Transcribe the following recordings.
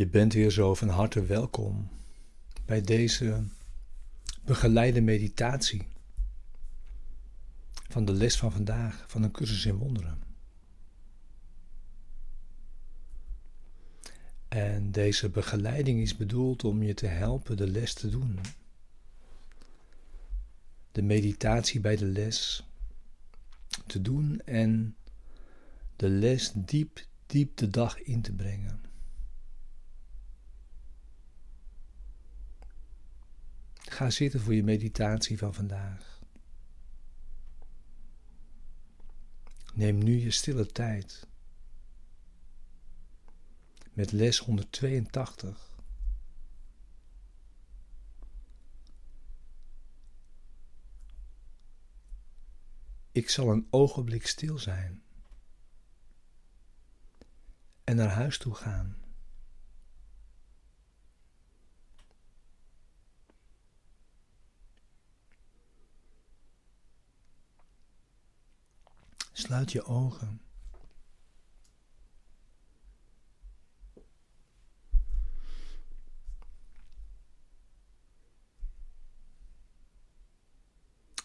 Je bent weer zo van harte welkom bij deze begeleide meditatie van de les van vandaag van een cursus in wonderen. En deze begeleiding is bedoeld om je te helpen de les te doen. De meditatie bij de les te doen en de les diep, diep de dag in te brengen. Ga zitten voor je meditatie van vandaag. Neem nu je stille tijd. Met les 182. Ik zal een ogenblik stil zijn en naar huis toe gaan. Sluit je ogen.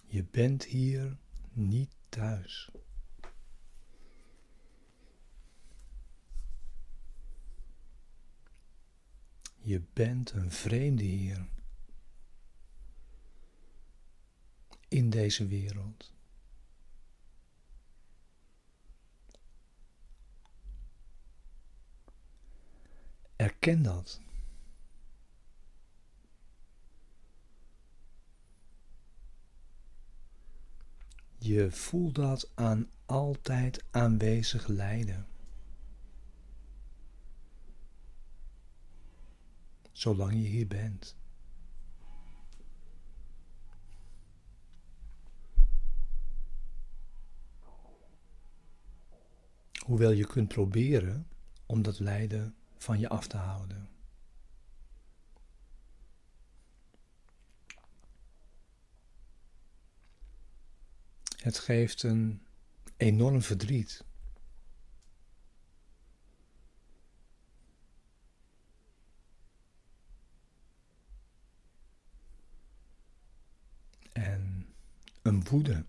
Je bent hier niet thuis. Je bent een vreemde hier in deze wereld. Erken dat. Je voelt dat aan altijd aanwezig lijden. Zolang je hier bent. Hoewel je kunt proberen om dat lijden van je af te houden. Het geeft een enorm verdriet. En een woede.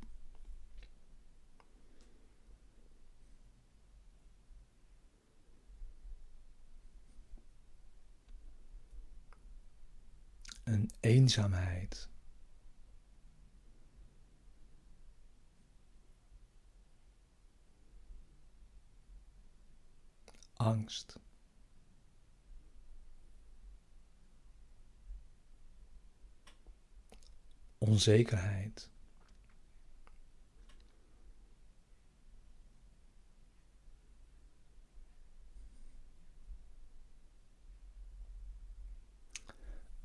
Een eenzaamheid. angst. Onzekerheid.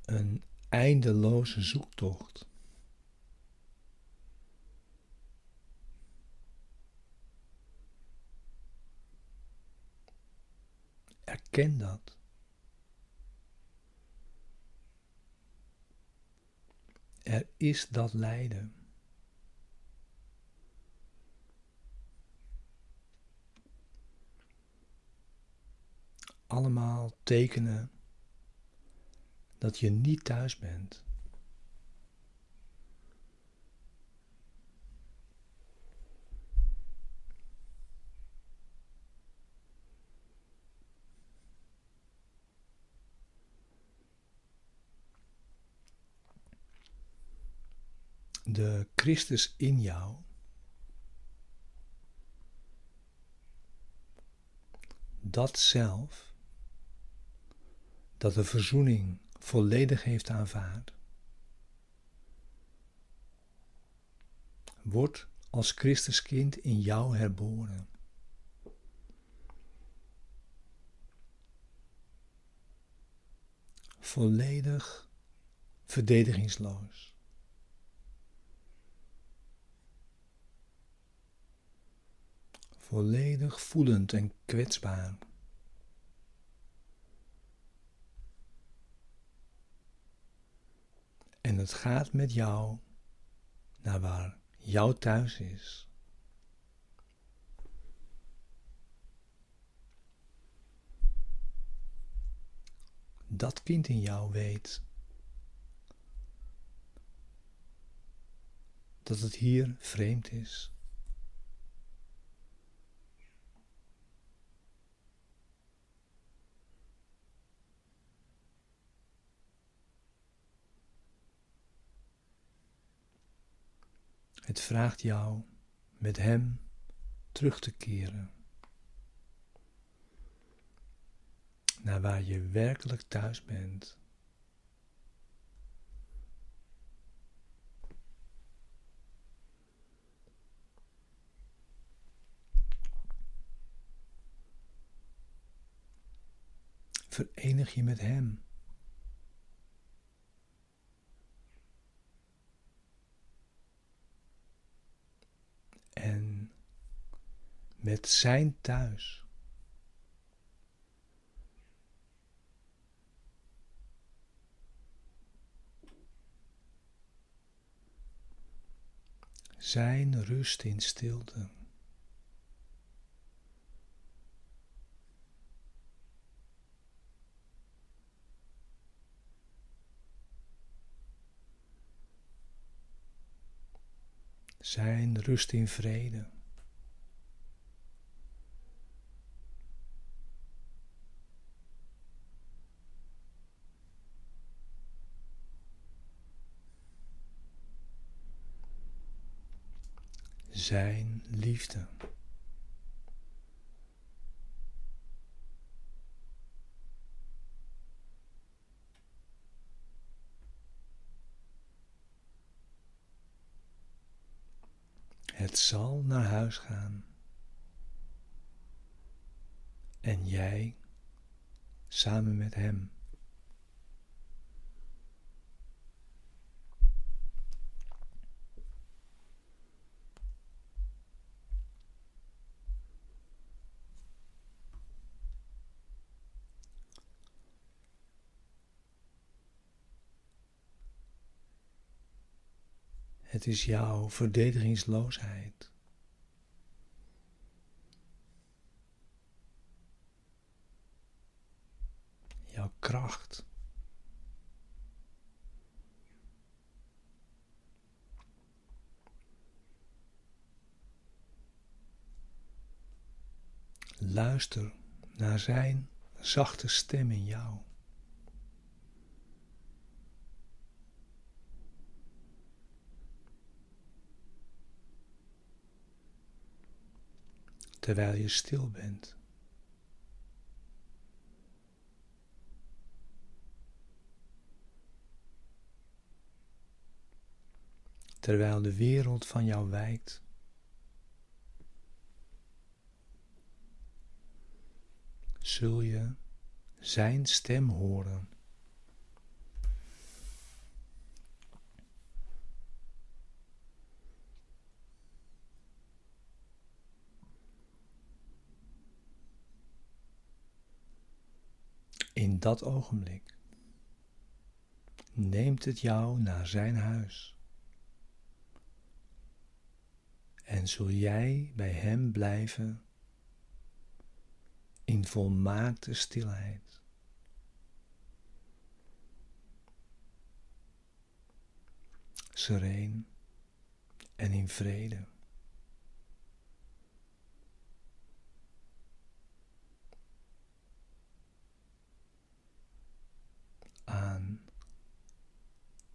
Een eindeloze zoektocht. Erken dat. Er is dat lijden. Allemaal tekenen dat je niet thuis bent. de Christus in jou. Dat zelf, dat de verzoening volledig heeft aanvaard, wordt als Christuskind in jou herboren. Volledig verdedigingsloos. volledig voelend en kwetsbaar. En het gaat met jou naar waar jouw thuis is. dat kind in jou weet dat het hier vreemd is. Het vraagt jou met Hem terug te keren naar waar je werkelijk thuis bent. Verenig je met Hem. En met Zijn thuis. Zijn rust in stilte. Zijn rust in vrede. Zijn liefde. Het zal naar huis gaan. En jij samen met hem. Het is jouw verdedigingsloosheid. Jouw kracht. Luister naar zijn zachte stem in jou. Terwijl je stil bent. Terwijl de wereld van jou wijkt. Zul je zijn stem horen. In dat ogenblik neemt het jou naar zijn huis. En zul jij bij hem blijven in volmaakte stilheid. Sereen en in vrede.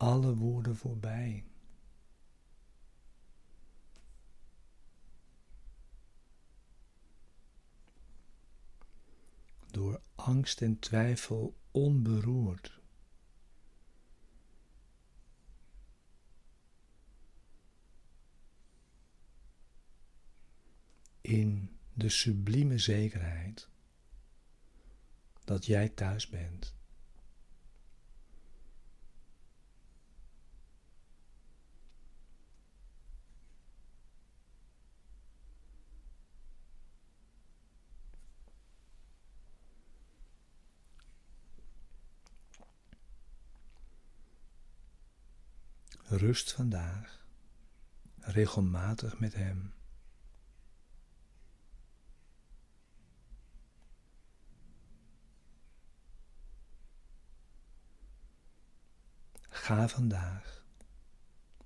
Alle woorden voorbij. Door angst en twijfel onberoerd. In de sublieme zekerheid dat jij thuis bent. Rust vandaag regelmatig met Hem. Ga vandaag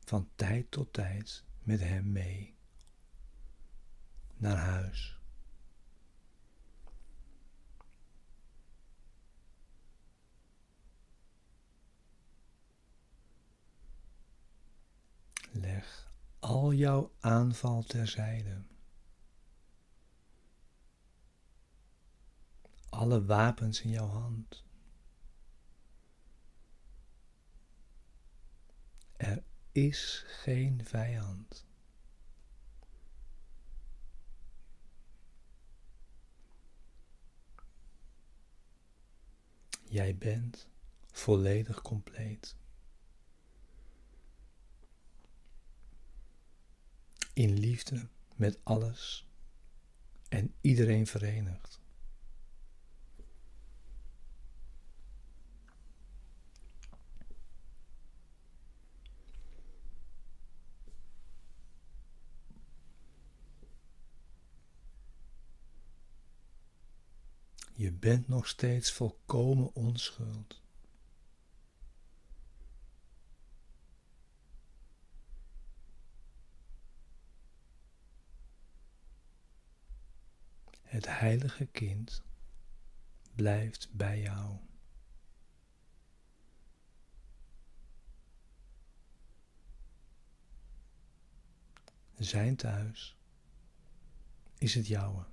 van tijd tot tijd met Hem mee naar huis. Leg al jouw aanval terzijde. Alle wapens in jouw hand. Er is geen vijand. Jij bent volledig compleet. In liefde met alles en iedereen verenigd. Je bent nog steeds volkomen onschuld. Het heilige kind blijft bij jou. Zijn thuis is het jouwe.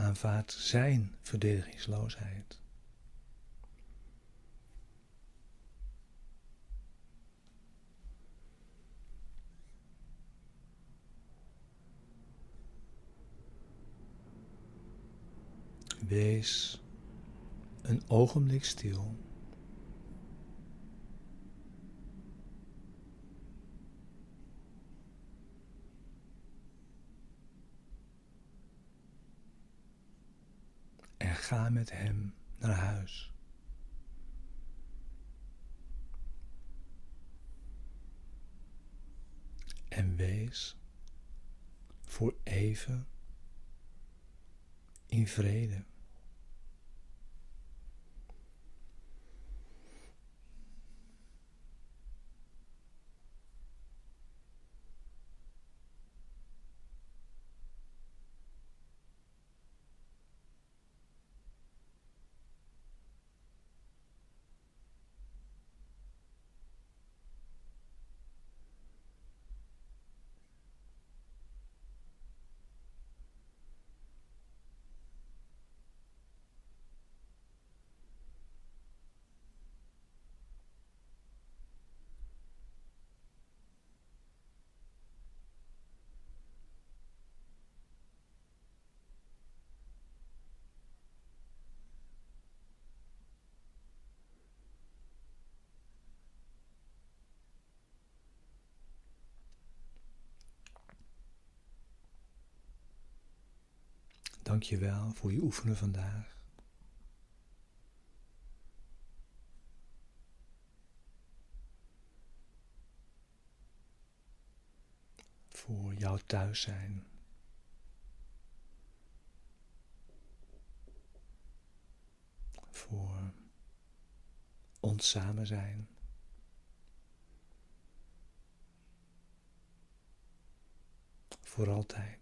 aanvaardt zijn verdedigingsloosheid. Wees een ogenblik stil. ga met hem naar huis. En wees voor even in vrede. Dank je wel voor je oefenen vandaag. Voor jouw thuis zijn. Voor ons samen zijn. Voor altijd.